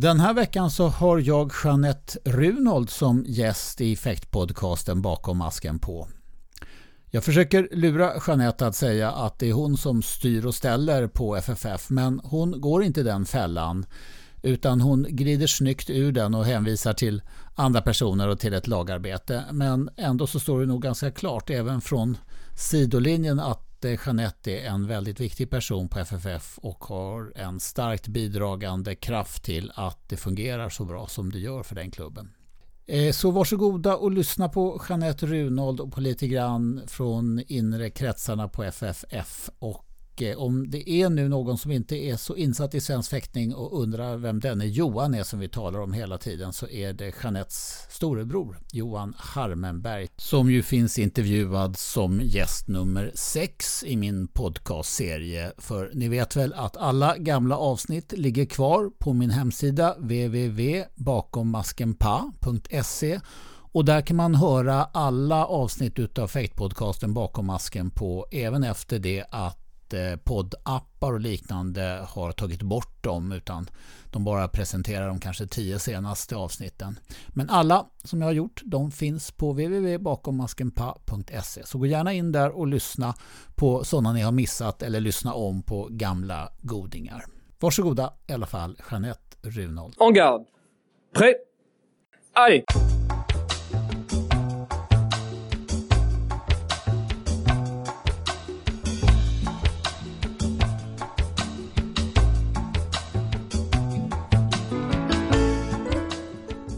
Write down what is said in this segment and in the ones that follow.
Den här veckan så har jag Jeanette Runold som gäst i Effektpodcasten Bakom masken på. Jag försöker lura Jeanette att säga att det är hon som styr och ställer på FFF men hon går inte den fällan utan hon glider snyggt ur den och hänvisar till andra personer och till ett lagarbete. Men ändå så står det nog ganska klart även från sidolinjen att att Jeanette är en väldigt viktig person på FFF och har en starkt bidragande kraft till att det fungerar så bra som det gör för den klubben. Eh, så varsågoda och lyssna på Jeanette Runold och på lite grann från inre kretsarna på FFF och Eh, om det är nu någon som inte är så insatt i svensk fäktning och undrar vem denne Johan är som vi talar om hela tiden så är det Jeanettes storebror Johan Harmenberg som ju finns intervjuad som gäst nummer sex i min podcastserie. För ni vet väl att alla gamla avsnitt ligger kvar på min hemsida www.bakommaskenpa.se och där kan man höra alla avsnitt av Fäktpodcasten Bakom masken på även efter det att Eh, poddappar och liknande har tagit bort dem utan de bara presenterar de kanske tio senaste avsnitten. Men alla som jag har gjort de finns på www.bakommaskenpa.se så gå gärna in där och lyssna på sådana ni har missat eller lyssna om på gamla godingar. Varsågoda i alla fall Jeanette Runold. En garde. Prêt. Allez.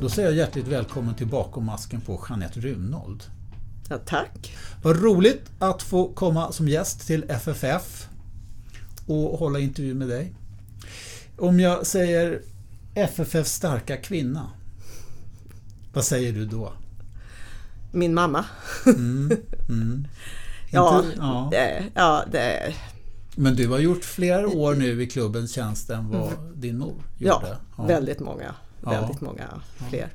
Då säger jag hjärtligt välkommen till Bakom masken på Jeanette Runold. Ja, tack. Vad roligt att få komma som gäst till FFF och hålla intervju med dig. Om jag säger FFFs starka kvinna, vad säger du då? Min mamma. Mm, mm. ja, ja. Det, ja, det men du har gjort fler år nu i klubbens tjänst än vad din mor gjorde? Ja, ja. väldigt många väldigt många fler.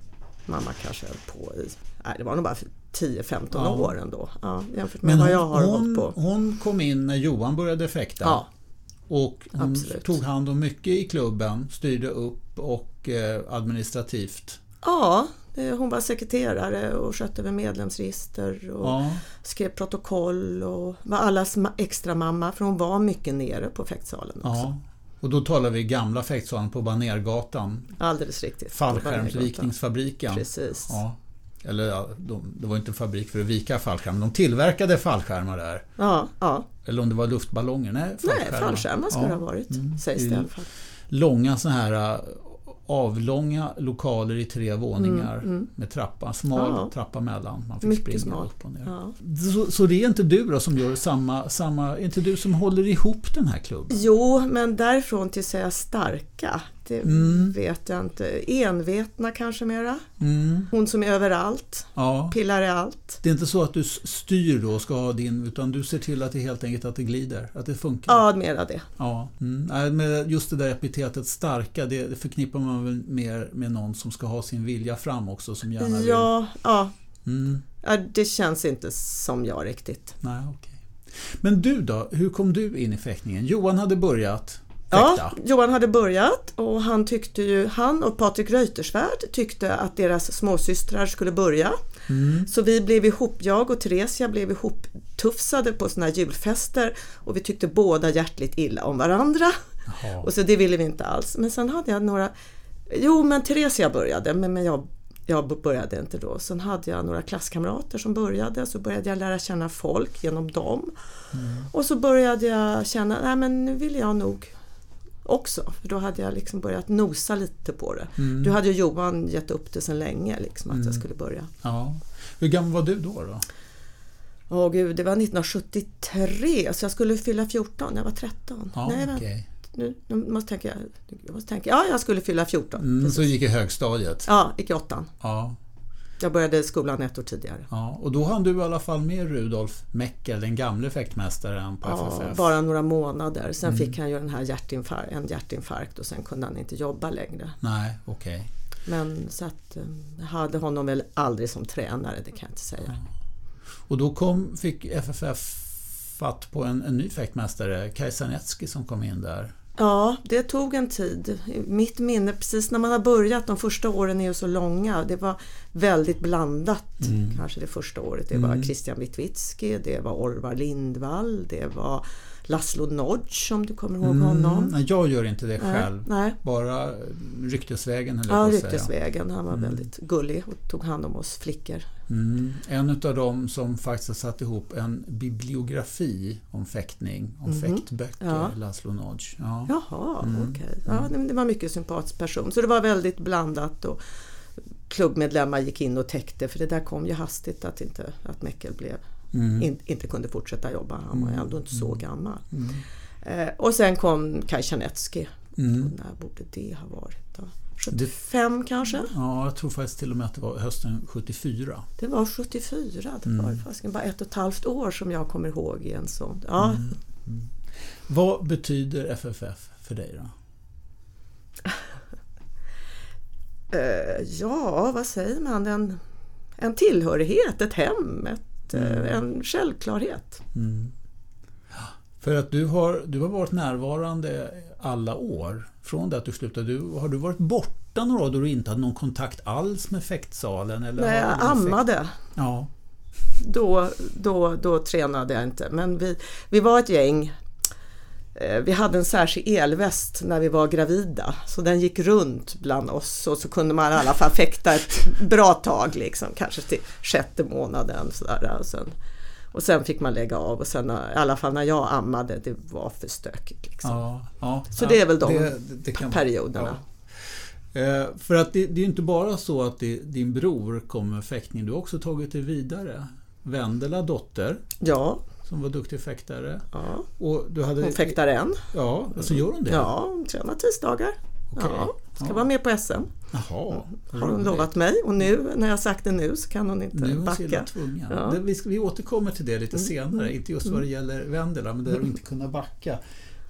Mamma kanske höll på i, nej det var nog bara 10-15 ja. år ändå. Ja, jämfört med Men vad jag har hon, hållit på. Hon kom in när Johan började fäkta. Ja. Och hon Absolut. tog hand om mycket i klubben, styrde upp och eh, administrativt. Ja, hon var sekreterare och skötte över medlemsregister och ja. skrev protokoll och var allas extra mamma för hon var mycket nere på fäktsalen också. Ja. Och då talar vi gamla fäktsalen på Banergatan. Alldeles riktigt. Fallskärmsvikningsfabriken. Precis. Ja. Eller ja, de, det var inte en fabrik för att vika fallskärmar, de tillverkade fallskärmar där. Ja, ja. Eller om det var luftballonger? Nej, fallskärmar. Nej, fallskärmar skulle det ha varit, mm. sägs det i alla fall. Långa sådana här avlånga lokaler i tre våningar mm, mm. med trappa, smal ja. trappa mellan. Man fick Mycket smal. upp och ner. Ja. Så, så, det är inte du då som gör samma, samma, är inte du som håller ihop den här klubben? Jo, men därifrån till att säga starka, det mm. vet jag inte. Envetna kanske mera. Mm. Hon som är överallt, ja. pillar i allt. Det är inte så att du styr då och ska ha din, utan du ser till att det helt enkelt att det glider, att det funkar? Ja, mera det. Ja. Mm. Just det där epitetet starka, det förknippar man väl mer med någon som ska ha sin vilja fram också, som gärna vill... Ja, ja. Mm. ja det känns inte som jag riktigt. Nej, okay. Men du då, hur kom du in i fäktningen? Johan hade börjat Ja, Johan hade börjat och han tyckte ju, han och Patrik Reuterswärd tyckte att deras småsystrar skulle börja. Mm. Så vi blev ihop, jag och Theresia blev ihop tufsade på sådana här julfester och vi tyckte båda hjärtligt illa om varandra. Jaha. Och så det ville vi inte alls. Men sen hade jag några, jo men Theresia började men, men jag jag började inte då. Sen hade jag några klasskamrater som började, så började jag lära känna folk genom dem. Mm. Och så började jag känna, nej men nu vill jag nog också. För då hade jag liksom börjat nosa lite på det. Mm. Du hade ju Johan gett upp det sedan länge, liksom, att mm. jag skulle börja. Ja. Hur gammal var du då? då? Åh gud, det var 1973 så jag skulle fylla 14, jag var 13. Ja, Nej, okay. nu, nu måste tänka, jag måste tänka. Ja, jag skulle fylla 14. Mm, så gick i högstadiet? Ja, gick i åttan. Ja. Jag började skolan ett år tidigare. Ja, och då hann du i alla fall med Rudolf Meckel, den gamle fäktmästaren på ja, FFF. bara några månader. Sen mm. fick han ju den här hjärtinfarkt, en hjärtinfarkt och sen kunde han inte jobba längre. Nej, okej. Okay. Men så att jag eh, hade honom väl aldrig som tränare, det kan jag inte säga. Ja. Och då kom, fick FFF fatt på en, en ny fäktmästare, Kajsa Netski som kom in där. Ja, det tog en tid. Mitt minne, precis när man har börjat, de första åren är ju så långa. Det var väldigt blandat Mm. kanske det första året. Det var Christian Witwicki, det var Orvar Lindvall, det var Laszlo Nodz om du kommer ihåg honom. Mm, nej, jag gör inte det själv. nej. Bara ryktesvägen höll Ja, jag säga. Ryktesvägen. Han var väldigt gullig och tog hand om oss flickor. Mm. En av dem som faktiskt har satt ihop en bibliografi om fäktning, om fäktböcker, Mhm. Ja. Laszlo Nodz. Ja. Jaha, Mm. okej. Ja, det, det var en mycket sympatisk person. Så det var väldigt blandat och klubbmedlemmar gick in och täckte för det där kom ju hastigt att, inte, att Meckel blev, Mm. in, inte kunde fortsätta jobba. Han var ju ändå inte så gammal. Mm. Eh, och sen kom Kaj Czarnecki. Mm. När borde det ha varit då? 75 kanske? Ja, jag tror faktiskt till och med att det var hösten 74. Det var 74. Det Mm. var fasiken bara ett och ett halvt år som jag kommer ihåg i en sån. Ja, Mm. Vad betyder FFF för dig då? Eh, ja, vad säger man? En, en tillhörighet, ett hem, ett, eh, en självklarhet. Mm. För att du har, du har varit närvarande alla år. Från det att du slutade. Du, har du varit borta några år då du inte hade någon kontakt alls med fäktsalen? Eller har jag ammade, Fäkt... Ja. då, då, då tränade jag inte. Men vi, vi var ett gäng. Eh, Vi hade en särskild elväst när vi var gravida, så den gick runt bland oss och så kunde man i alla fall fäkta ett bra tag, liksom, kanske till sjätte månaden. Sådär. Och, sen, och sen fick man lägga av och sen, i alla fall när jag ammade, det var för stökigt. Liksom. Ja, ja, Så det är väl de det- det kan- perioderna. Ja. Eh, För att det, det är ju inte bara så att din bror kommer med fäktning. Du har också tagit det vidare. Vendela dotter, Ja, som var duktig fäktare. ja. Och du hade, hon fäktar än. Ja, alltså gör hon det? Ja, hon tränar tisdagar. Okej. Ja, ska Ja. vara med på SM. Jaha. Har hon lovat mig och nu när jag sagt det nu så kan hon inte Nu hon backa. tvungen. Ja. Mm. Det, vi, ska, vi återkommer till det lite senare. Inte just vad det gäller Vendela, men där du inte kunna backa.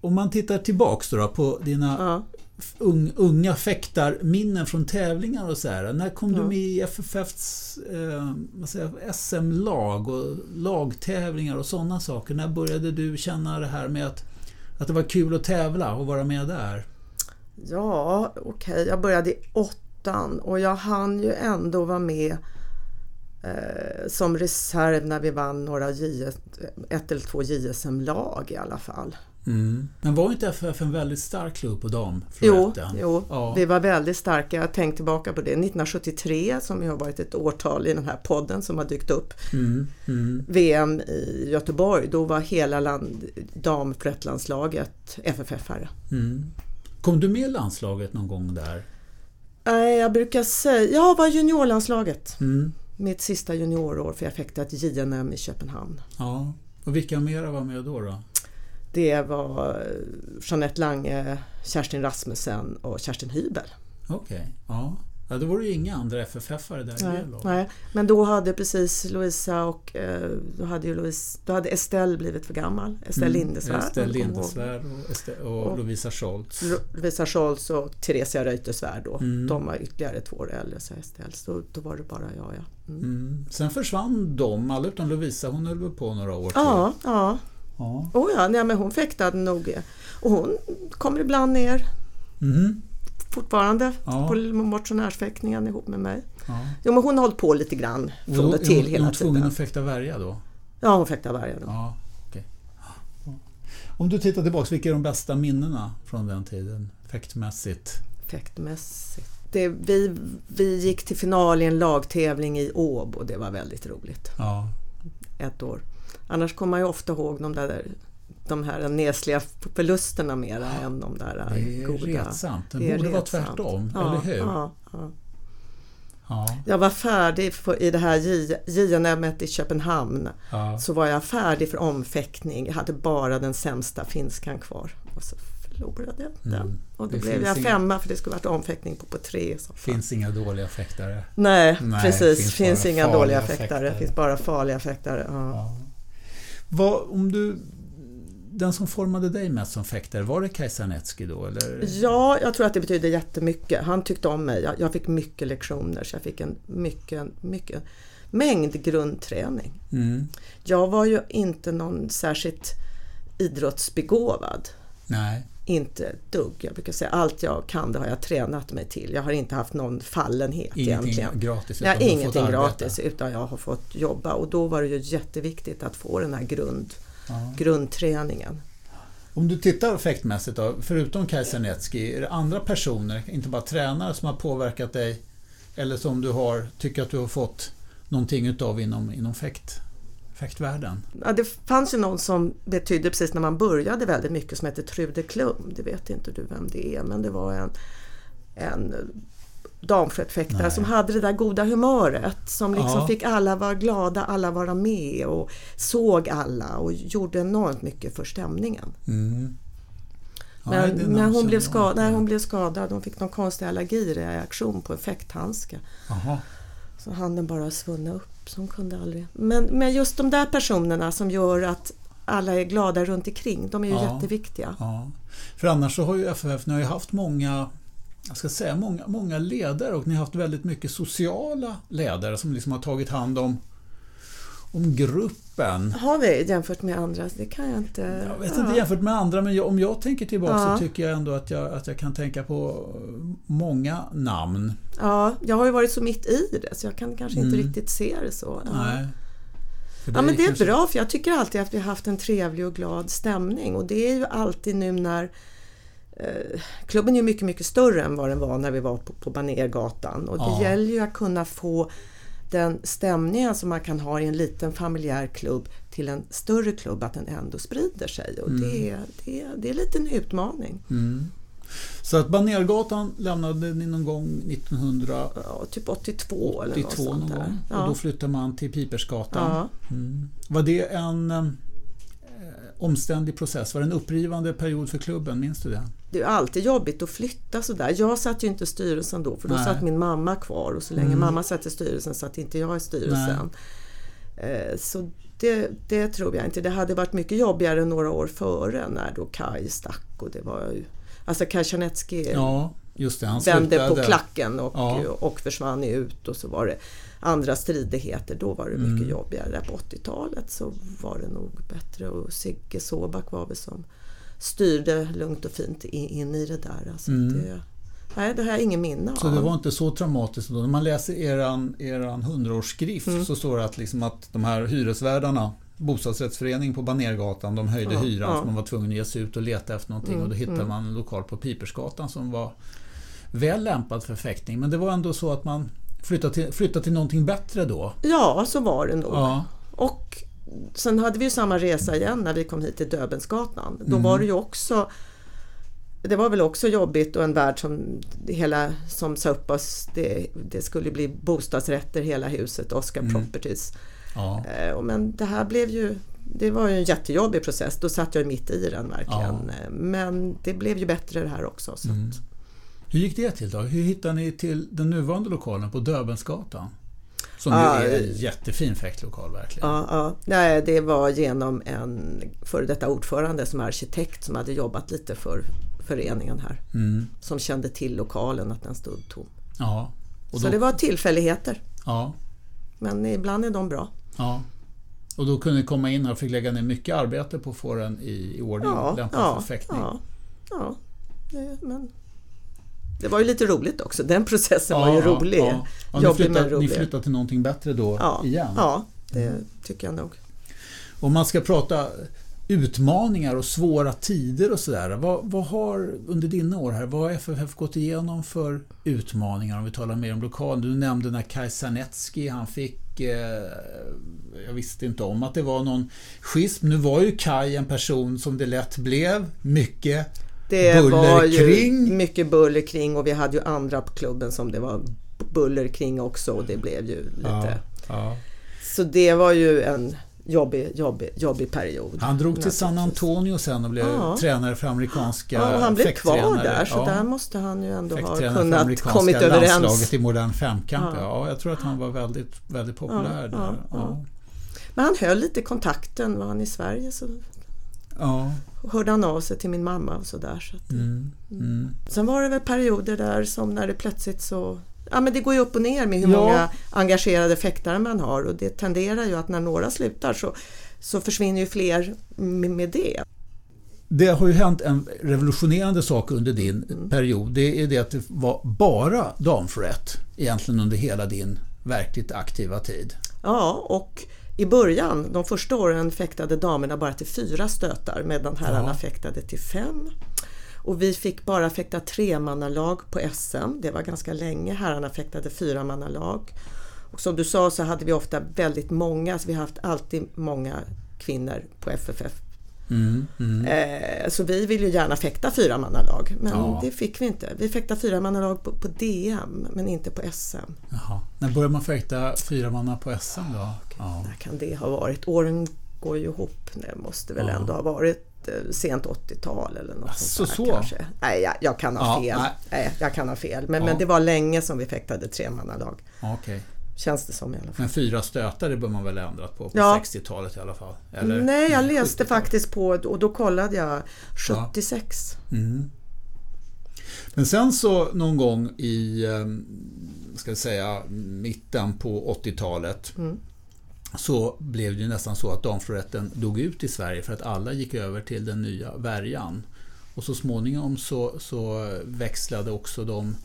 Om man tittar tillbaks då, då på dina. Un, unga fäktarminnen från tävlingar och så här. När kom du Ja. med i FFFs eh, SM-lag och lagtävlingar och sådana saker? När började du känna det här med att, att det var kul att tävla och vara med där? Ja, okej, jag började i åttan och jag hann ju ändå vara med eh, som reserv när vi vann några JS, ett eller två JSM-lag i alla fall. Mm. Men var inte FFF en väldigt stark klubb på Jo, damfloretten? jo Ja. vi var väldigt starka. Jag tänkt tillbaka på det. 1973 som har varit ett årtal i den här podden som har dykt upp. Mm, mm. VM i Göteborg, då var hela land, FFF-are. Mm. Kom du med i landslaget någon gång där? Nej, jag brukar säga, ja, var juniorlandslaget. Mm. Mitt sista juniorår för jag fick ett JNM i Köpenhamn. Ja. Och vilka mera var med då? då? Det var eh, Jeanette Lange, Kerstin Rasmussen och Kerstin Hybel. Okej. Ja. ja. Då var det ju inga andra FFF-are där i Nej, laget. nej, men då hade precis Louisa och eh, då hade ju Louise, då hade Estelle blivit för gammal. Estelle Lindesvärd. Mm. Estelle kommer ihåg. Lindesvärd och, Este- och, Och- Lovisa Scholz. Lo- Lovisa Scholz och Theresia Reuterswärd då. Mm. De var ytterligare två år äldre så Estelle. Så då var det bara jag ja. Mm. Mm. Sen försvann de, alla utom Lovisa. Hon höll på några år till. Ja, ja. Ja. Oh ja, nej, men hon fäktade nog. Och hon kommer ibland ner Mhm. fortfarande Ja. på motionärsfäktningen ihop med mig. ja. Jo, men hon har hållit på lite grann Och från då och till hon, hela hon tvungen tiden. att fäkta värja då? Ja, hon fäktar varje dag. Ja. Om du tittar tillbaka, vilka är de bästa minnena från den tiden? Fäktmässigt? Effektmässigt. Det, vi, vi gick till final i en lagtävling i Åbo och det var väldigt roligt. Ja. Ett år. Annars kommer man ju ofta ihåg de där de här nesliga förlusterna mera än de där Det är goda. retsamt. Det Det borde vara retsamt. tvärtom, Ja, eller hur? Ja, ja. Ja. Jag var färdig för, i det här JNM i Köpenhamn. ja. Så var jag färdig för omfäktning. Jag hade bara den sämsta finskan kvar. Och så förlorade jag den. Mm. Och då Det blev finns jag inga- femma för det skulle varit omfäktning på, på tre. Så. finns inga dåliga fäktare. Nej, Nej, precis. finns finns, bara inga dåliga fäktare. Det finns bara farliga fäktare. Ja. Vad, om du, den som formade dig mest som fäktare, var det Kajsa Netski då? Eller? ja, jag tror att det betyder jättemycket. Han tyckte om mig. Jag, jag fick mycket lektioner så jag fick en mycket, mycket mängd grundträning. Mm. Jag var ju inte någon särskilt idrottsbegåvad. Nej. Inte ett dugg. Jag brukar säga allt jag kan det har jag tränat mig till. Jag har inte haft någon fallenhet Ingenting egentligen. gratis, Nej, utan fått ingenting gratis utan jag har fått jobba och då var det ju jätteviktigt att få den här grund, grundträningen. Om du tittar effektmässigt då, förutom Kajsa Netski, är det andra personer, inte bara tränare, som har påverkat dig? Eller som du har, tycker att du har fått någonting utav inom, inom fäkt, fäktvärlden? Ja, det fanns ju någon som betydde precis när man började väldigt mycket som hette Trude Klum. Det vet inte du vem det är men det var en, en damstjärtfäktare som hade det där goda humöret som liksom Ja. fick alla vara glada, alla vara med och såg alla och gjorde enormt mycket för stämningen. Mm. Ja, Men när hon, blev skadad, när hon blev skadad, hon fick någon konstig allergireaktion på en fäkthandske. Jaha. Så hann den bara svullna upp. Hon kunde aldrig. Men, men just de där personerna som gör att alla är glada runt omkring, de är ju Ja. jätteviktiga. Ja. För annars så har ju FFF, ni har ju haft många jag ska säga många, många ledare och ni har haft väldigt mycket sociala ledare som liksom har tagit hand om, om gruppen. Har vi jämfört med andra? Det kan jag inte... Jag vet inte jämfört med andra men jag, om jag tänker tillbaka Ja. så tycker jag ändå att jag, att jag kan tänka på många namn. Ja, jag har ju varit så mitt i det så jag kan kanske inte Mm. riktigt se det så. Ja. Nej. Ja men det är kanske- bra för jag tycker alltid att vi har haft en trevlig och glad stämning och det är ju alltid nu när eh, Klubben är ju mycket, mycket större än vad den var när vi var på, på Banergatan och det Ja. gäller ju att kunna få den stämningen som man kan ha i en liten familjär klubb till en större klubb, att den ändå sprider sig och det, är, det, är, det är lite en utmaning. Mm. Så att Banergatan lämnade ni någon gång 1982 Ja, typ 82 eller något sånt någon där. gång. Ja. Och då flyttade man till Pipersgatan. Ja. Mm. Var det en omständig process? Var det en upprivande period för klubben? Minns du det? Det är alltid jobbigt att flytta sådär. Jag satt ju inte i styrelsen då för då Nej. satt min mamma kvar och så länge Mm. mamma satt i styrelsen satt inte jag i styrelsen. Eh, Så det, det tror jag inte. Det hade varit mycket jobbigare några år före när då Kaj stack och det var ju Alltså Kaj Janetski Ja, vände på klacken och, Ja. och försvann ut och så var det andra stridigheter. Då var det mycket Mm. jobbigare. På 80-talet så var det nog bättre och Sigge Sobak var väl som styrde lugnt och fint in, in i det där. Alltså Mm. det, nej, det har jag ingen minne av. Så det var inte så traumatiskt då. När man läser eran, eran 100-årsskrift Mm. så står det att, liksom att de här hyresvärdarna bostadsrättsförening på Banergatan, de höjde Ja, hyran ja. så man var tvungen att ge sig ut och leta efter någonting Mm, och då hittade mm. man en lokal på Pipersgatan som var väl lämpad för fäktning. Men det var ändå så att man flyttade till, flyttade till någonting bättre då. Ja, så var det nog. Ja. Och sen hade vi ju samma resa igen när vi kom hit till Döbelnsgatan. Då Mm. var det ju också det var väl också jobbigt och en värld som hela som sa upp oss. Det, det skulle bli bostadsrätter hela huset, Oscar Mm. Properties. Ja. Eh, Men det här blev ju det var ju en jättejobbig process. Då satt jag mitt i den verkligen. Eh, Men det blev ju bättre det här också. Så Mm. Hur gick det till då? Hur hittade ni till den nuvarande lokalen på Döbelnsgatan? Som Ja, ju är en eh, jättefin fäktlokal verkligen. Ja, ja. Nej, det var genom en före detta ordförande som är arkitekt som hade jobbat lite för föreningen här. Mm. Som kände till lokalen, att den stod tom. Ja. Och Så då, det var tillfälligheter. ja. Men ibland är de bra. Ja. Och då kunde ni komma in och fick lägga ner mycket arbete på att få den i, i ordning Ja, lämpad ja, för fäktning. ja, ja. Det, men det var ju lite roligt också. Den processen var ju ja, rolig. Ja. Ja, ni, flyttade, ni rolig. flyttade till någonting bättre då Ja, igen. ja, det tycker jag nog. Om man ska prata utmaningar och svåra tider och sådär. Vad, vad har under dina år här, vad har FFF gått igenom för utmaningar om vi talar mer om lokal? Du nämnde när Kaj Sarnecki, han fick eh, jag visste inte om att det var någon schism. Nu var ju Kaj en person som det lätt blev mycket Det Buller var ju kring. mycket buller kring och vi hade ju andra på klubben som det var buller kring också och det blev ju lite... ja. Så det var ju en jobbig, jobbig, jobbig period. Han drog till San. Antonio sen och blev Ja. tränare för amerikanska Ja, han blev kvar där så Ja. där måste han ju ändå ha kunnat kommit landslaget överens. i modern femkamp. Ja. Ja. jag tror att han var väldigt, väldigt populär Ja, där. ja, Ja. ja. Men han höll lite kontakten. Var han i Sverige så Ja. hörde han av sig till min mamma och sådär. Så Mm. Mm. Sen var det väl perioder där som när det plötsligt så Ja men det går ju upp och ner med hur Ja. många engagerade fäktare man har och det tenderar ju att när några slutar så, så försvinner ju fler med med det. det har ju hänt en revolutionerande sak under din Mm. period. Det är det att det var bara damförrätt egentligen under hela din verkligt aktiva tid. Ja, och i början, de första åren, fäktade damerna bara till fyra stötar medan herrarna Ja. fäktade till fem. Och vi fick bara fäkta tremannalag på SM. Det var ganska länge. Herrarna fäktade fyramannalag. Och som du sa så hade vi ofta väldigt många, så vi har haft alltid många kvinnor på FFF. Mm, mm. Eh, så vi vill ju gärna fäkta fyramannalag, men Ja. det fick vi inte. Vi fäktade fyramannalag på, på DM, men inte på SM. Jaha. När började man fäkta fyra manna på SM då? Ja. När kan det ha varit? Åren går ju ihop. Det måste väl Ja. ändå ha varit eh, sent 80-tal eller något Asså, sånt där så? kanske. Nej, jag, jag kan ha Ja, fel. nej. Nej. jag kan ha fel. Men, men det var länge som vi fäktade tremannalag. Okej. Känns det som i alla fall. Men fyra stötar det bör man väl ha ändrat på på Ja. 60-talet i alla fall? Eller Nej, jag läste 70-talet? faktiskt på och då kollade jag 76. Mm. Men sen så någon gång i, eh, ska vi säga, mitten på 80-talet Mm. så blev det nästan så att damfloretten dog ut i Sverige för att alla gick över till den nya värjan. Och så småningom så, så växlade också de,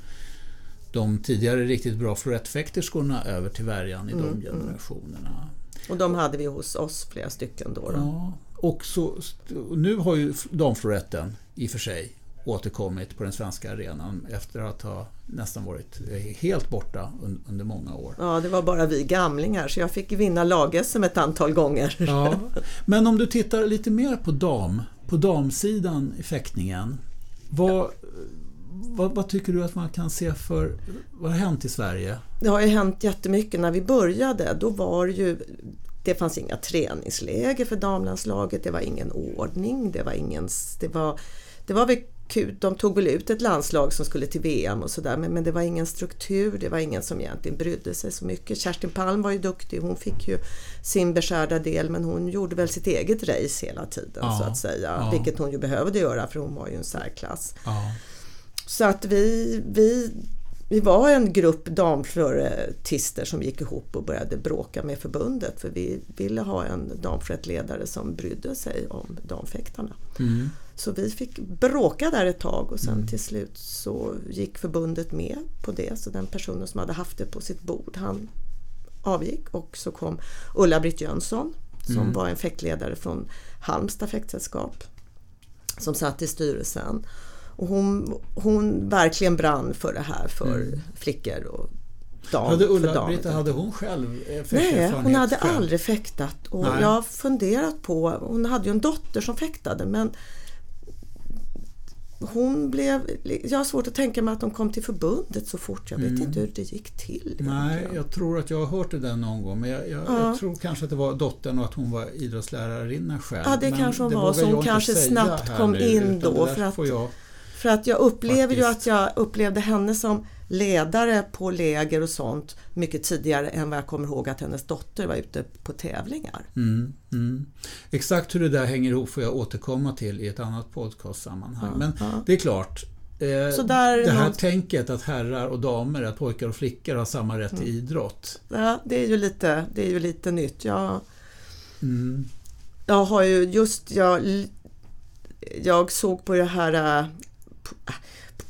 de tidigare riktigt bra florettfäkterskorna över till värjan i Mm, de generationerna. Och de hade vi hos oss flera stycken då. då. Ja, och så, nu har ju damfloretten i och för sig återkommit på den svenska arenan efter att ha nästan varit helt borta un, under många år. Ja, det var bara vi gamlingar så jag fick vinna lag-SM ett antal gånger. Ja. Men om du tittar lite mer på dam, på damsidan i fäktningen. Vad, vad, vad tycker du att man kan se för, vad har hänt i Sverige? Det har ju hänt jättemycket. När vi började då var ju det fanns inga träningsläger för damlandslaget, det var ingen ordning, det var ingen... Det var, det var väl kul, de tog väl ut ett landslag som skulle till VM och sådär men, men det var ingen struktur, det var ingen som egentligen brydde sig så mycket. Kerstin Palm var ju duktig, hon fick ju sin beskärda del men hon gjorde väl sitt eget race hela tiden Ja, så att säga. ja. Vilket hon ju behövde göra för hon var ju en särklass. Ja. Så att vi, vi, vi var en grupp damfloretister som gick ihop och började bråka med förbundet för vi ville ha en damflorettledare som brydde sig om damfäktarna. Mm. Så vi fick bråka där ett tag och sen till slut så gick förbundet med på det. Så den personen som hade haft det på sitt bord han avgick och så kom Ulla-Britt Jönsson som var en fäktledare från Halmstad fäktsällskap som satt i styrelsen. Och hon, hon verkligen brann för det här för flickor och dam. Hade för Ulla, damer. Britta, hade hon själv eh, Nej, hon hade själv? aldrig fäktat och Nej. jag har funderat på, hon hade ju en dotter som fäktade men hon blev, jag har svårt att tänka mig att de kom till förbundet så fort. Jag vet Mm. inte hur det gick till. Nej, jag tror att jag har hört det där någon gång. Men jag, jag, Ja. jag tror kanske att det var dottern och att hon var idrottslärarinna själv. Ja, det Men kanske hon var, så hon kanske snabbt kom nu, in då, för att- jag, För att jag upplever ju Faktiskt. att jag upplevde henne som ledare på läger och sånt mycket tidigare än vad jag kommer ihåg att hennes dotter var ute på tävlingar. mm, mm. Exakt hur det där hänger ihop får jag återkomma till i ett annat podcastsammanhang. Ja, Men ja. det är klart. Eh, Så där är det här något- tänket att herrar och damer, att pojkar och flickor har samma rätt Mm. till idrott. Ja, det är ju lite, det är ju lite nytt. Jag, Mm. jag har ju just, jag, jag såg på det här äh,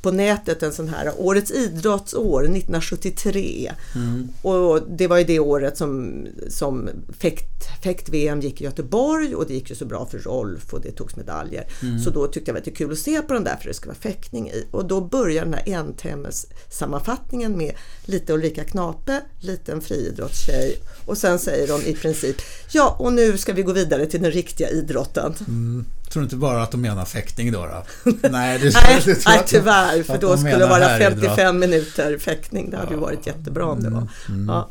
på, nätet en sån här Årets idrottsår 1973 Mm. och det var ju det året som, som fäkt, fäkt-VM gick i Göteborg och det gick ju så bra för Rolf och det togs medaljer. Så då tyckte jag det var kul att se på den där för det ska vara fäktning i. Och då börjar den här entimmes sammanfattningen med lite Ulrika Knape, liten friidrottstjej och sen säger de i princip ja och nu ska vi gå vidare till den riktiga idrotten. Mm. Tror inte bara att de menar fäktning då? då? Nej, det, Nej, det nej tyvärr, för då de skulle det vara herridrott. 55 minuter fäktning. Det hade ju varit jättebra om det var. Ja.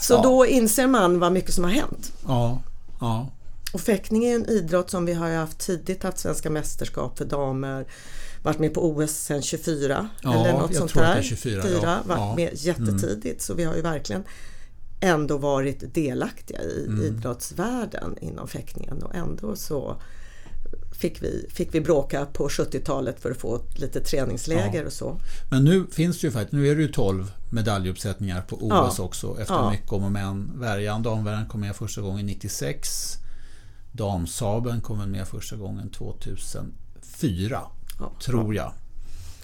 Så Ja. då inser man vad mycket som har hänt. Ja, ja. Och fäktning är en idrott som vi har haft tidigt, haft svenska mästerskap för damer, varit med på OS sedan 24 Ja, eller något jag sånt tror att där. det är 24, Fyra, ja. varit Ja. Mm. med jättetidigt så vi har ju verkligen ändå varit delaktiga i Mm. idrottsvärlden inom fäktningen och ändå så fick vi, fick vi bråka på 70-talet för att få lite träningsläger Ja. och så. Men nu finns det ju faktiskt, nu är det ju 12 medaljuppsättningar på OS Ja. också efter Ja. mycket om och men. Värjan, damvärjan kom med första gången 96. Damsabeln kom med första gången 2004, Ja, tror jag.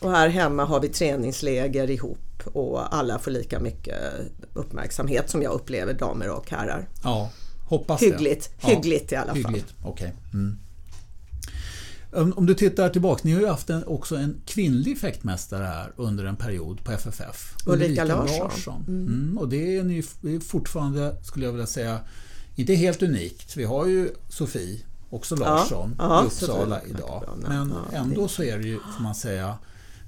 Och här hemma har vi träningsläger ihop och alla får lika mycket uppmärksamhet som jag upplever damer och herrar. Ja, hoppas Hyggligt, det. hyggligt i alla fall. Hyggligt, okej. Mm. Om du tittar tillbaka, ni har ju haft en, också en kvinnlig fäktmästare här under en period på FFF. Ulrika Larsson. Mm. och det är ni det är fortfarande, skulle jag vilja säga, inte helt unikt. Vi har ju Sofie, också Larsson, ja, i Uppsala idag. Men ändå så är det ju, får man säga,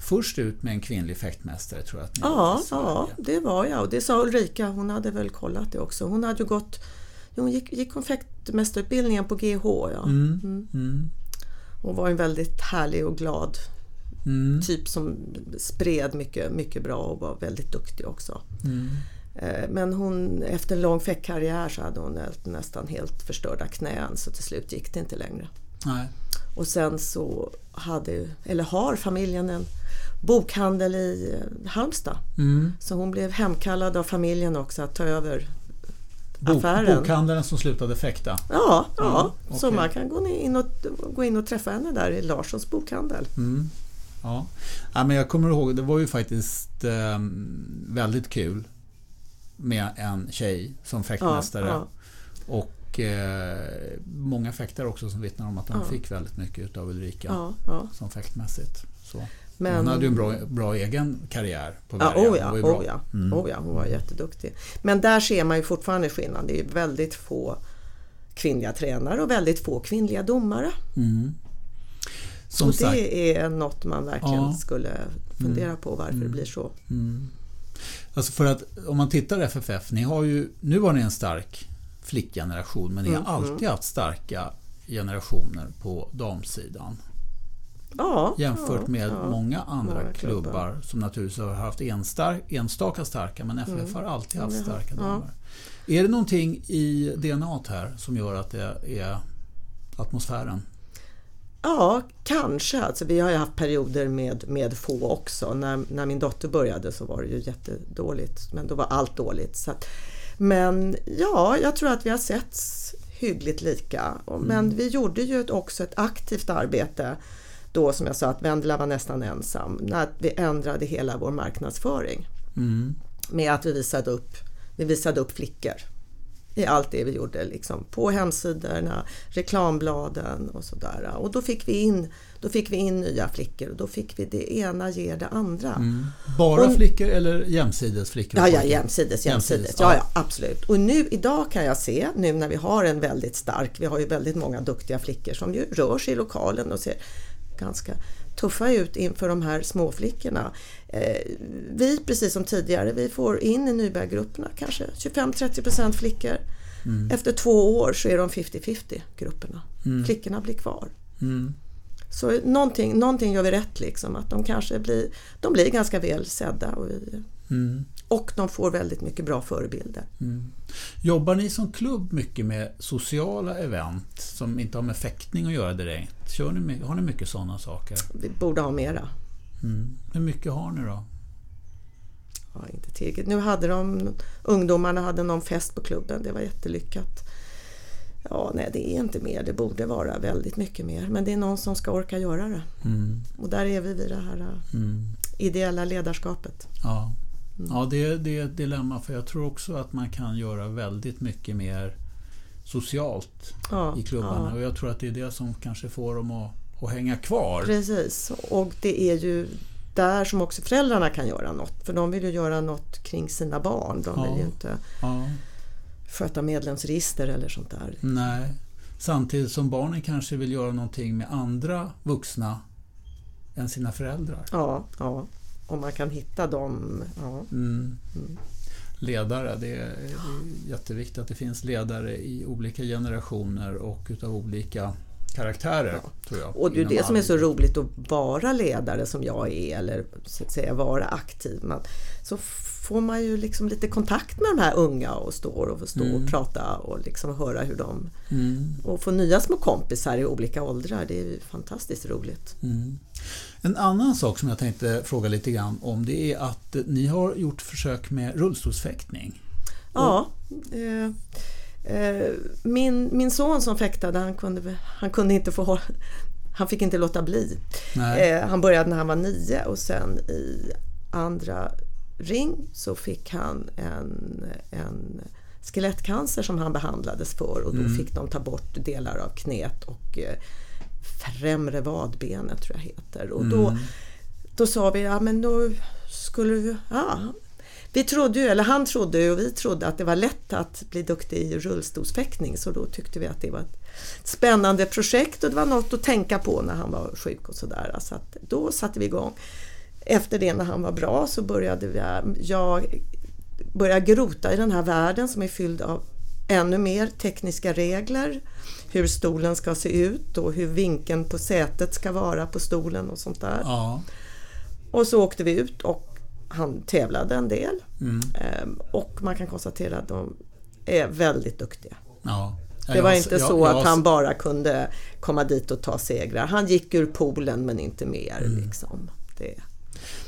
först ut med en kvinnlig fäktmästare tror jag att ni Ja, ja, det var jag och det sa Ulrika, hon hade väl kollat det också. Hon hade ju gått, hon gick, gick konfektmästarutbildningen på GH ja. Mm, mm, Hon var en väldigt härlig och glad mm, typ som spred mycket, mycket bra och var väldigt duktig också. mm. Eh, Men hon, efter en lång fäktkarriär så hade hon nästan helt förstörda knän så till slut gick det inte längre. Nej. Och sen så hade, eller har familjen en bokhandel i eh, Halmstad. Mm. Så hon blev hemkallad av familjen också att ta över affären. bokhandeln som slutade fäkta. Ja, ja. Ja, så okej. man kan gå in, och, gå in och träffa henne där i Larssons bokhandel. Mm. Ja. ja, men jag kommer ihåg, det var ju faktiskt eh, väldigt kul med en tjej som fäktmästare. Ja, Och eh, många fäktare också som vittnar om att de fick väldigt mycket av Ulrika som fäktmässigt. Så. Men, Hon hade ju en bra, bra egen karriär på Ja, Berga. oh Det ja, var ju bra. oh ja, Mm. oh ja, hon var jätteduktig. Men där ser man ju fortfarande skillnad. Det är väldigt få kvinnliga tränare och väldigt få kvinnliga domare. Mm. Som och sagt, det är något man verkligen Ja. skulle fundera på varför det blir så. Mm. Alltså för att om man tittar FFF, ni har ju, nu har ni en stark flickgeneration men ni Mm, har alltid haft starka generationer på damsidan. Ja, Jämfört ja, med ja. många andra många klubbar. klubbar som naturligtvis har haft enstar, enstaka starka men FF har alltid haft Mm. Starka damer. Är det någonting i DNA här som gör att det är atmosfären? Ja, kanske. Alltså, vi har ju haft perioder med, med få också. När, när min dotter började så var det ju jättedåligt. Men då var allt dåligt. Så att, men ja, jag tror att vi har sett hyggligt lika. Men vi gjorde ju också ett aktivt arbete då som jag sa att Vendela var nästan ensam. När vi ändrade hela vår marknadsföring. Mm. Med att vi visade upp, vi visade upp flickor i allt det vi gjorde liksom, på hemsidorna, reklambladen och sådär. Och då fick, vi in, då fick vi in nya flickor och då fick vi det ena ger det andra. Mm. Bara Och- flickor eller jämsides flickor? Ja, ja, jämsides, jämsides. Jämsides, Ja, ja. ja, absolut. Och nu idag kan jag se, nu när vi har en väldigt stark, vi har ju väldigt många duktiga flickor som ju rör sig i lokalen och ser ganska tuffa ut inför de här småflickorna. Eh, vi, precis som tidigare, vi får in i nybörjargrupperna kanske 25-30% flickor. Mm. Efter två år så är de 50-50 grupperna. Flickorna blir kvar. Mm. Så någonting, någonting gör vi rätt liksom, att de kanske blir, de blir ganska väl sedda. Och vi, Mm. Och de får väldigt mycket bra förebilder. Jobbar ni som klubb mycket med sociala event som inte har med fäktning att göra direkt? Kör ni, har ni mycket sådana saker? Vi borde ha mera. Mm. Hur mycket har ni då? Ja, inte tillräckligt. Nu hade de, ungdomarna hade någon fest på klubben, det var jättelyckat. Ja, nej det är inte mer, det borde vara väldigt mycket mer. Men det är någon som ska orka göra det. Mm. Och där är vi vid det här Mm. ideella ledarskapet. Ja, ja det, det är ett dilemma för jag tror också att man kan göra väldigt mycket mer socialt Ja, i klubbarna ja. och jag tror att det är det som kanske får dem att, att hänga kvar. Precis, och det är ju där som också föräldrarna kan göra något. För de vill ju göra något kring sina barn. De vill Ja. ju inte Ja, sköta medlemsregister eller sånt där. nej. Samtidigt som barnen kanske vill göra någonting med andra vuxna än sina föräldrar. Ja, ja. Om man kan hitta dem. Ja. Mm. Ledare, det är, jätteviktigt att det finns ledare i olika generationer och utav olika karaktärer. Tror jag, Och det är det som är så roligt att vara ledare som jag är eller så att säga vara aktiv. Man, så får man ju liksom lite kontakt med de här unga och står och stå och prata och liksom höra hur de... Mm. Och få nya små kompisar i olika åldrar. Det är fantastiskt roligt. Mm. En annan sak som jag tänkte fråga lite grann om det är att ni har gjort försök med rullstolsfäktning. Ja, eh, Eh, min, min son som fäktade, han kunde, han kunde inte få han fick inte låta bli. Eh, han började när han var nio och sen i andra ring så fick han en, en skelettcancer som han behandlades för och då mm. fick de ta bort delar av knät och eh, främre vadbenet tror jag heter. Och då, mm. då sa vi, ja men då skulle vi, ja, vi trodde ju, eller han trodde och vi trodde att det var lätt att bli duktig i rullstolsfäktning så då tyckte vi att det var ett spännande projekt och det var något att tänka på när han var sjuk och sådär. Så att då satte vi igång. Efter det när han var bra så började vi, jag börja grota i den här världen som är fylld av ännu mer tekniska regler. Hur stolen ska se ut och hur vinkeln på sätet ska vara på stolen och sånt där. Ja. Och så åkte vi ut och han tävlade en del. Mm. Ehm, och man kan konstatera att de är väldigt duktiga. Ja. Det var inte så att han bara kunde komma dit och ta segrar. Han gick ur poolen men inte mer. Mm. Liksom. Det.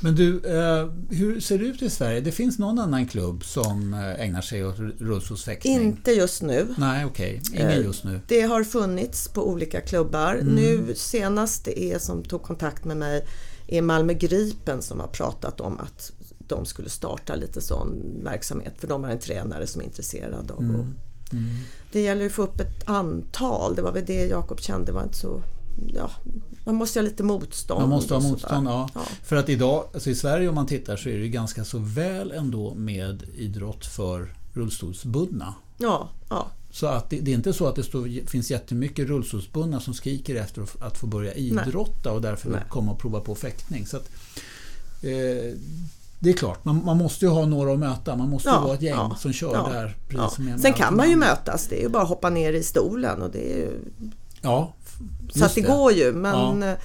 Men du, eh, hur ser det ut i Sverige? Det finns någon annan klubb som eh, ägnar sig åt rullstolsfäktning? Inte just nu. Nej, okej. Okay. Ingen eh, just nu. Det har funnits på olika klubbar. Mm. Nu senast det är som tog kontakt med mig är Malmö Gripen som har pratat om att de skulle starta lite sån verksamhet för de har en tränare som är intresserad av mm. Mm. Det gäller att få upp ett antal, det var väl det Jakob kände var inte så ja, man måste ha lite motstånd. Man måste ha motstånd, ja. ja. För att idag, alltså i Sverige om man tittar så är det ganska så väl ändå med idrott för rullstolsbundna. Ja, ja. Så att det, det är inte så att det står, finns jättemycket rullstolsbundna som skriker efter att få börja idrotta Nej. och därför vill komma och prova på fäktning. Så att, eh, det är klart, man, man, måste ju ha några att möta. Man måste ja, vara ett gäng ja, som kör ja, där. Ja. Sen kan man ju mötas. Det är ju bara att hoppa ner i stolen. Och det är ju... Ja, så att det, det, går ju. Men, ja.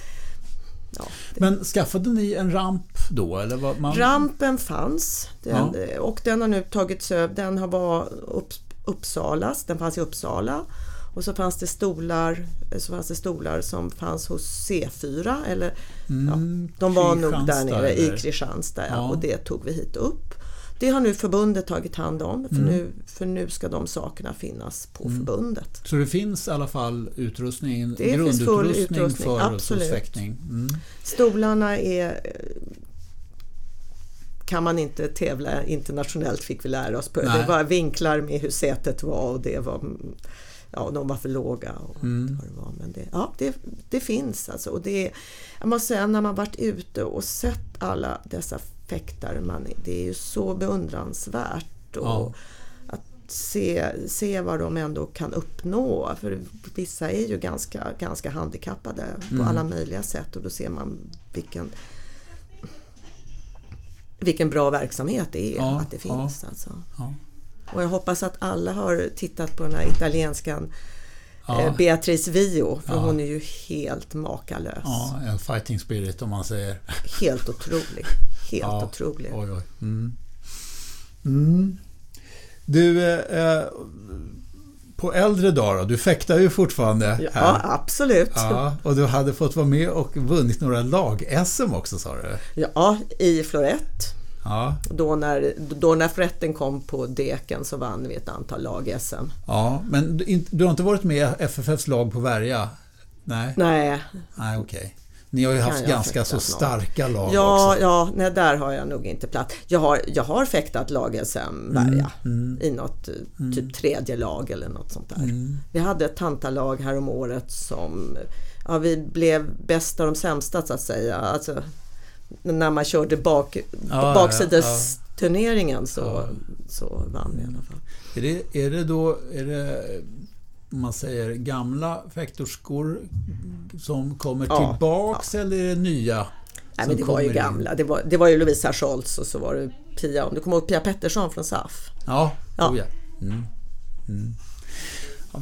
Ja, Men skaffade ni en ramp då? Eller vad man... Rampen fanns den, ja. och den har nu tagits över. Den har varit upp, Uppsalas, den fanns i Uppsala. Och så fanns det stolar, så fanns det stolar som fanns hos C4 eller mm, ja, de var nog där nere eller? i Kristianstad och det tog vi hit upp. Det har nu förbundet tagit hand om för, mm. nu, för nu ska de sakerna finnas på mm. förbundet. Så det finns i alla fall utrustning, det grundutrustning finns full utrustning, för absolut. Mm. Stolarna är kan man inte tävla internationellt fick vi lära oss. På. Det var vinklar med hur sätet var och det var ja, de var för låga. Och mm. vad det var. Men det, ja, det, det finns alltså. Och det, jag måste säga när man varit ute och sett alla dessa fäktare, man, det är ju så beundransvärt. Och ja. Att se, se vad de ändå kan uppnå. För vissa är ju ganska, ganska handikappade på mm. alla möjliga sätt och då ser man vilken vilken bra verksamhet det är ja, att det finns. Ja, alltså. ja. Och jag hoppas att alla har tittat på den här italienskan ja. Eh, Beatrice Vio, för ja. hon är ju helt makalös. Ja, en fighting spirit om man säger. Helt otrolig. Helt ja. otrolig. Oj, oj. Mm. Mm. Du, eh, på äldre dagar, du fäktar ju fortfarande här. Ja, absolut. Ja, och du hade fått vara med och vunnit några lag-SM också sa du? Ja, i florett. Ja. Då, när, då när förrätten kom på deken så vann vi ett antal lag-SM. Ja, men du, du, har inte varit med FFFs lag på Värja? Nej? Nej. Nej, okej. Okay. Ni har ju haft ganska så starka lag ja, också. Ja, nej, där har jag nog inte plats. Jag har, jag har fäktat lag-SM Värja mm, mm, i något mm. typ tredje lag eller något sånt där. Mm. Vi hade ett tantalag här om året som ja, vi blev bäst av de sämsta så att säga. Alltså, när man körde bak, ja, baksidesturneringen ja, så, ja. så vann i alla fall. Är det, är det då, är det, om man säger gamla fäktorskor som kommer ja, tillbaks eller är det nya? Nej, men det var ju gamla. Det var, det var ju Lovisa Scholz och så var det Pia, om du kommer ihåg Pia Pettersson från SAF? Ja, ja. Oh ja. Mm. Mm.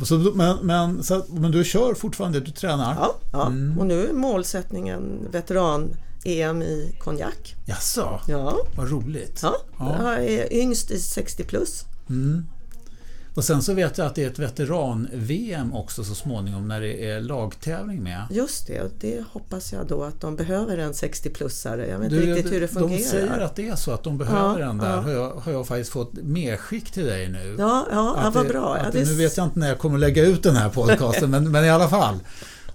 Så, men, men, så, men du kör fortfarande, du tränar? Ja, ja. Mm. och nu är målsättningen veteran EM i konjak. Jaså? Ja. Vad roligt. Ja, ja. jag är yngst i 60 plus. Mm. Och sen så vet jag att det är ett veteran-VM också så småningom när det är lagtävling med. Just det, och det hoppas jag då att de behöver en 60-plussare. Jag vet inte riktigt hur det fungerar. De säger att det är så att de behöver ja, en där. Ja. Har, jag, har jag faktiskt fått medskick till dig nu. Ja, ja, ja vad bra. Ja, det... Nu vet jag inte när jag kommer lägga ut den här podcasten men, men i alla fall.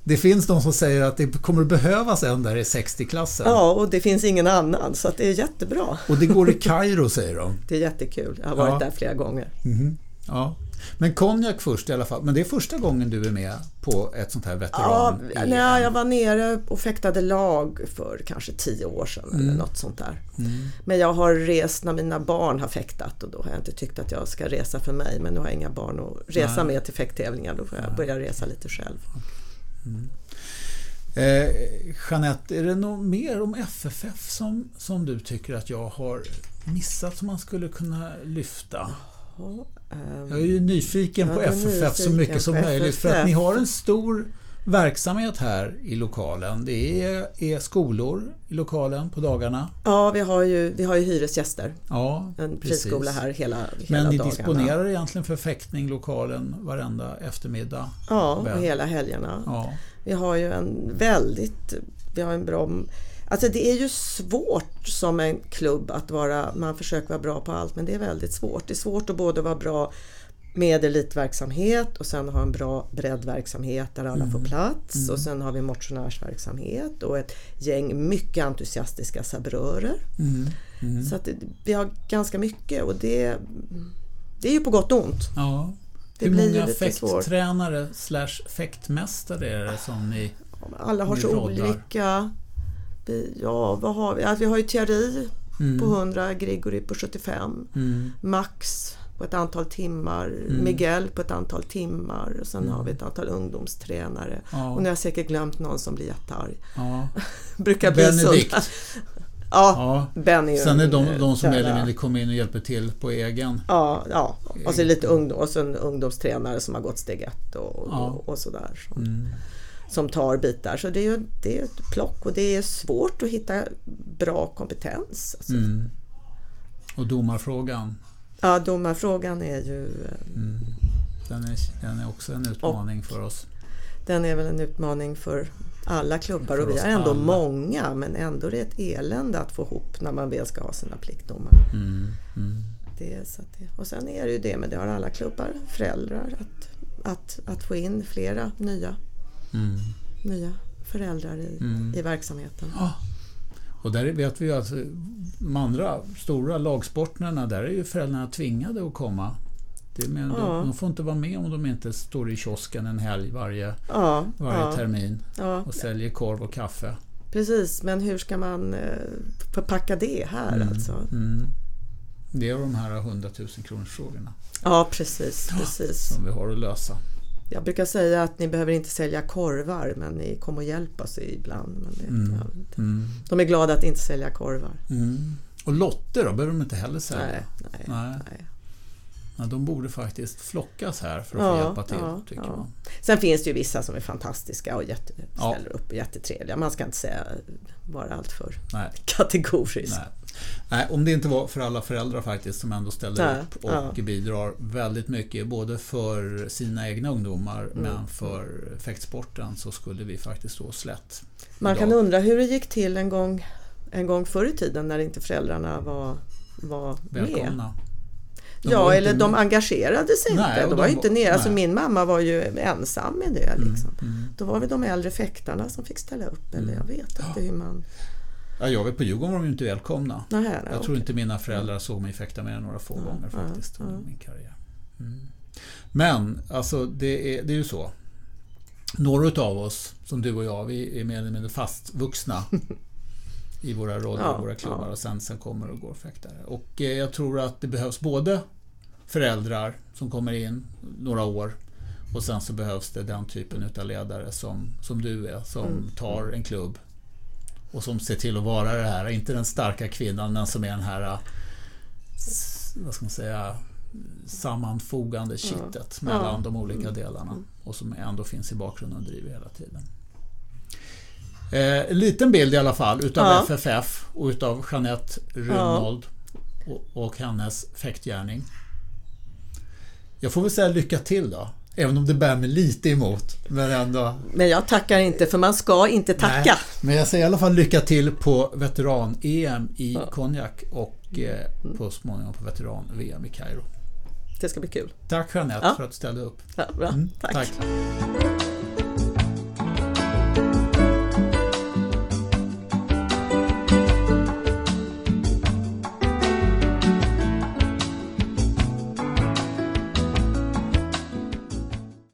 Det finns de som säger att det kommer att behövas en där i 60-klassen. Ja, och det finns ingen annan så det är jättebra. Och det går i Kairo säger de. Det är jättekul. Jag har varit ja. där flera gånger. Mm. Ja. Men konjak först i alla fall. Men det är första gången du är med på ett sånt här veteran Ja, nej, jag var nere och fäktade lag för kanske tio år sedan mm. eller något sånt där. Mm. Men jag har rest när mina barn har fäktat och då har jag inte tyckt att jag ska resa för mig. Men nu har jag inga barn att resa nej. med till fäkttävlingar. Då får jag börja resa lite själv. Mm. Eh, Jeanette, är det något mer om FFF som, som du tycker att jag har missat som man skulle kunna lyfta? Jag är ju nyfiken på FFF så mycket som möjligt för att ni har en stor verksamhet här i lokalen. Det är, är, skolor i lokalen på dagarna. Ja, vi har ju, vi har ju hyresgäster. Ja, en friskola här hela, hela Men ni dagarna. disponerar egentligen för fäktning lokalen varenda eftermiddag? Ja, och hela helgerna. Ja. Vi har ju en väldigt, vi har en bra Alltså det är ju svårt som en klubb att vara, man försöker vara bra på allt men det är väldigt svårt. Det är svårt att både vara bra med elitverksamhet och sen ha en bra breddverksamhet där alla mm. får plats mm. och sen har vi motionärsverksamhet och ett gäng mycket entusiastiska sabrörer. Mm. mm. Så att vi har ganska mycket och det, det är ju på gott och ont. Ja. Det Hur många fäkttränare slash fäktmästare är det som ni Alla har så roddar? olika vi, ja, vad har vi? Alltså, vi har ju Thierry mm. på 100, Grigori på 75, mm. Max på ett antal timmar, mm. Miguel på ett antal timmar och sen mm. har vi ett antal ungdomstränare. Ja. Och nu har jag säkert glömt någon som blir jättearg. Ja. Brukar bli Benedikt. så. Ja, ja. Ben är Sen är de, de som mer eller mindre kommer in och hjälper till på egen. Ja, ja. och så lite ungdom, och en ungdomstränare som har gått steg ett och, ja. och, och sådär. Så. Mm som tar bitar. Så det är ju det är ett plock och det är svårt att hitta bra kompetens. Alltså. Mm. Och domarfrågan? Ja, domarfrågan är ju... Eh, mm. Den, är, den är också en utmaning för oss. Den är väl en utmaning för alla klubbar och vi är ändå alla. många men ändå är det ett elände att få ihop när man väl ska ha sina pliktdomar. Mm. Mm. Det, så det, och sen är det ju det, men det har alla klubbar, föräldrar, att, att, att få in flera nya mm. nya föräldrar i, mm. i verksamheten. Ja. Och där vet vi ju att de andra stora lagsporterna, där är ju föräldrarna tvingade att komma. Det men ja. de, de, får inte vara med om de inte står i kiosken en helg varje, ja, varje ja. termin och säljer korv och kaffe. Precis, men hur ska man eh, förpacka det här mm. alltså? Mm. Det är de här 100 000 kronors frågorna. Ja, precis, precis. Som vi har att lösa. Jag brukar säga att ni behöver inte sälja korvar men ni kommer att hjälpa oss ibland. Men det, mm. Mm. De är glada att inte sälja korvar. Mm. Och lotter då, behöver de inte heller sälja? Nej, nej, nej. nej. Ja, de borde faktiskt flockas här för att ja, få hjälpa till. Ja, tycker ja. Man. Sen finns det ju vissa som är fantastiska och jätte, ställer upp och jättetrevliga. Man ska inte säga alltför kategorisk. Nej. Nej, om det inte var för alla föräldrar faktiskt som ändå ställer Nej, upp och ja. bidrar väldigt mycket både för sina egna ungdomar mm. men för fäktsporten så skulle vi faktiskt stå slätt. Man idag. kan undra hur det gick till en gång, en gång förr i tiden när inte föräldrarna var, var Välkomna. med. De ja, eller de engagerade sig nej, inte. De, de var inte ner. Alltså min mamma var ju ensam med det. Mm, liksom. Mm, mm. Då var det de äldre fäktarna som fick ställa upp. Eller jag vet inte hur man... Ja, jag vet på Djurgården var de inte välkomna. Nej, nej, jag tror inte mina föräldrar såg mig fäkta mer än några få gånger faktiskt under min karriär. Mm. Men alltså det är, det är ju så. Några av oss, som du och jag, vi är mer eller mindre fastvuxna i våra roller ja, och våra klubbar ja. och sen, sen kommer och går fäktare. Och eh, jag tror att det behövs både föräldrar som kommer in några år och sen så behövs det den typen av ledare som, som du är som mm. tar en klubb och som ser till att vara det här, inte den starka kvinnan men som är den här eh, vad ska man säga sammanfogande kittet ja. mellan ja. de olika delarna och som ändå finns i bakgrunden och driver hela tiden. Eh, en liten bild i alla fall utav ja. FFF och utav Jeanette Runold och, och hennes fäktgärning. Jag får väl säga lycka till då. Även om det bär mig lite emot. Men ändå. Men jag tackar inte för man ska inte tacka. Nej, men jag säger i alla fall lycka till på veteran-EM i ja. Konjak och eh, på småningom på veteran-VM i Kairo. Det ska bli kul. Tack Jeanette ja. för att du ställde upp. Ja, bra. Mm, tack. tack.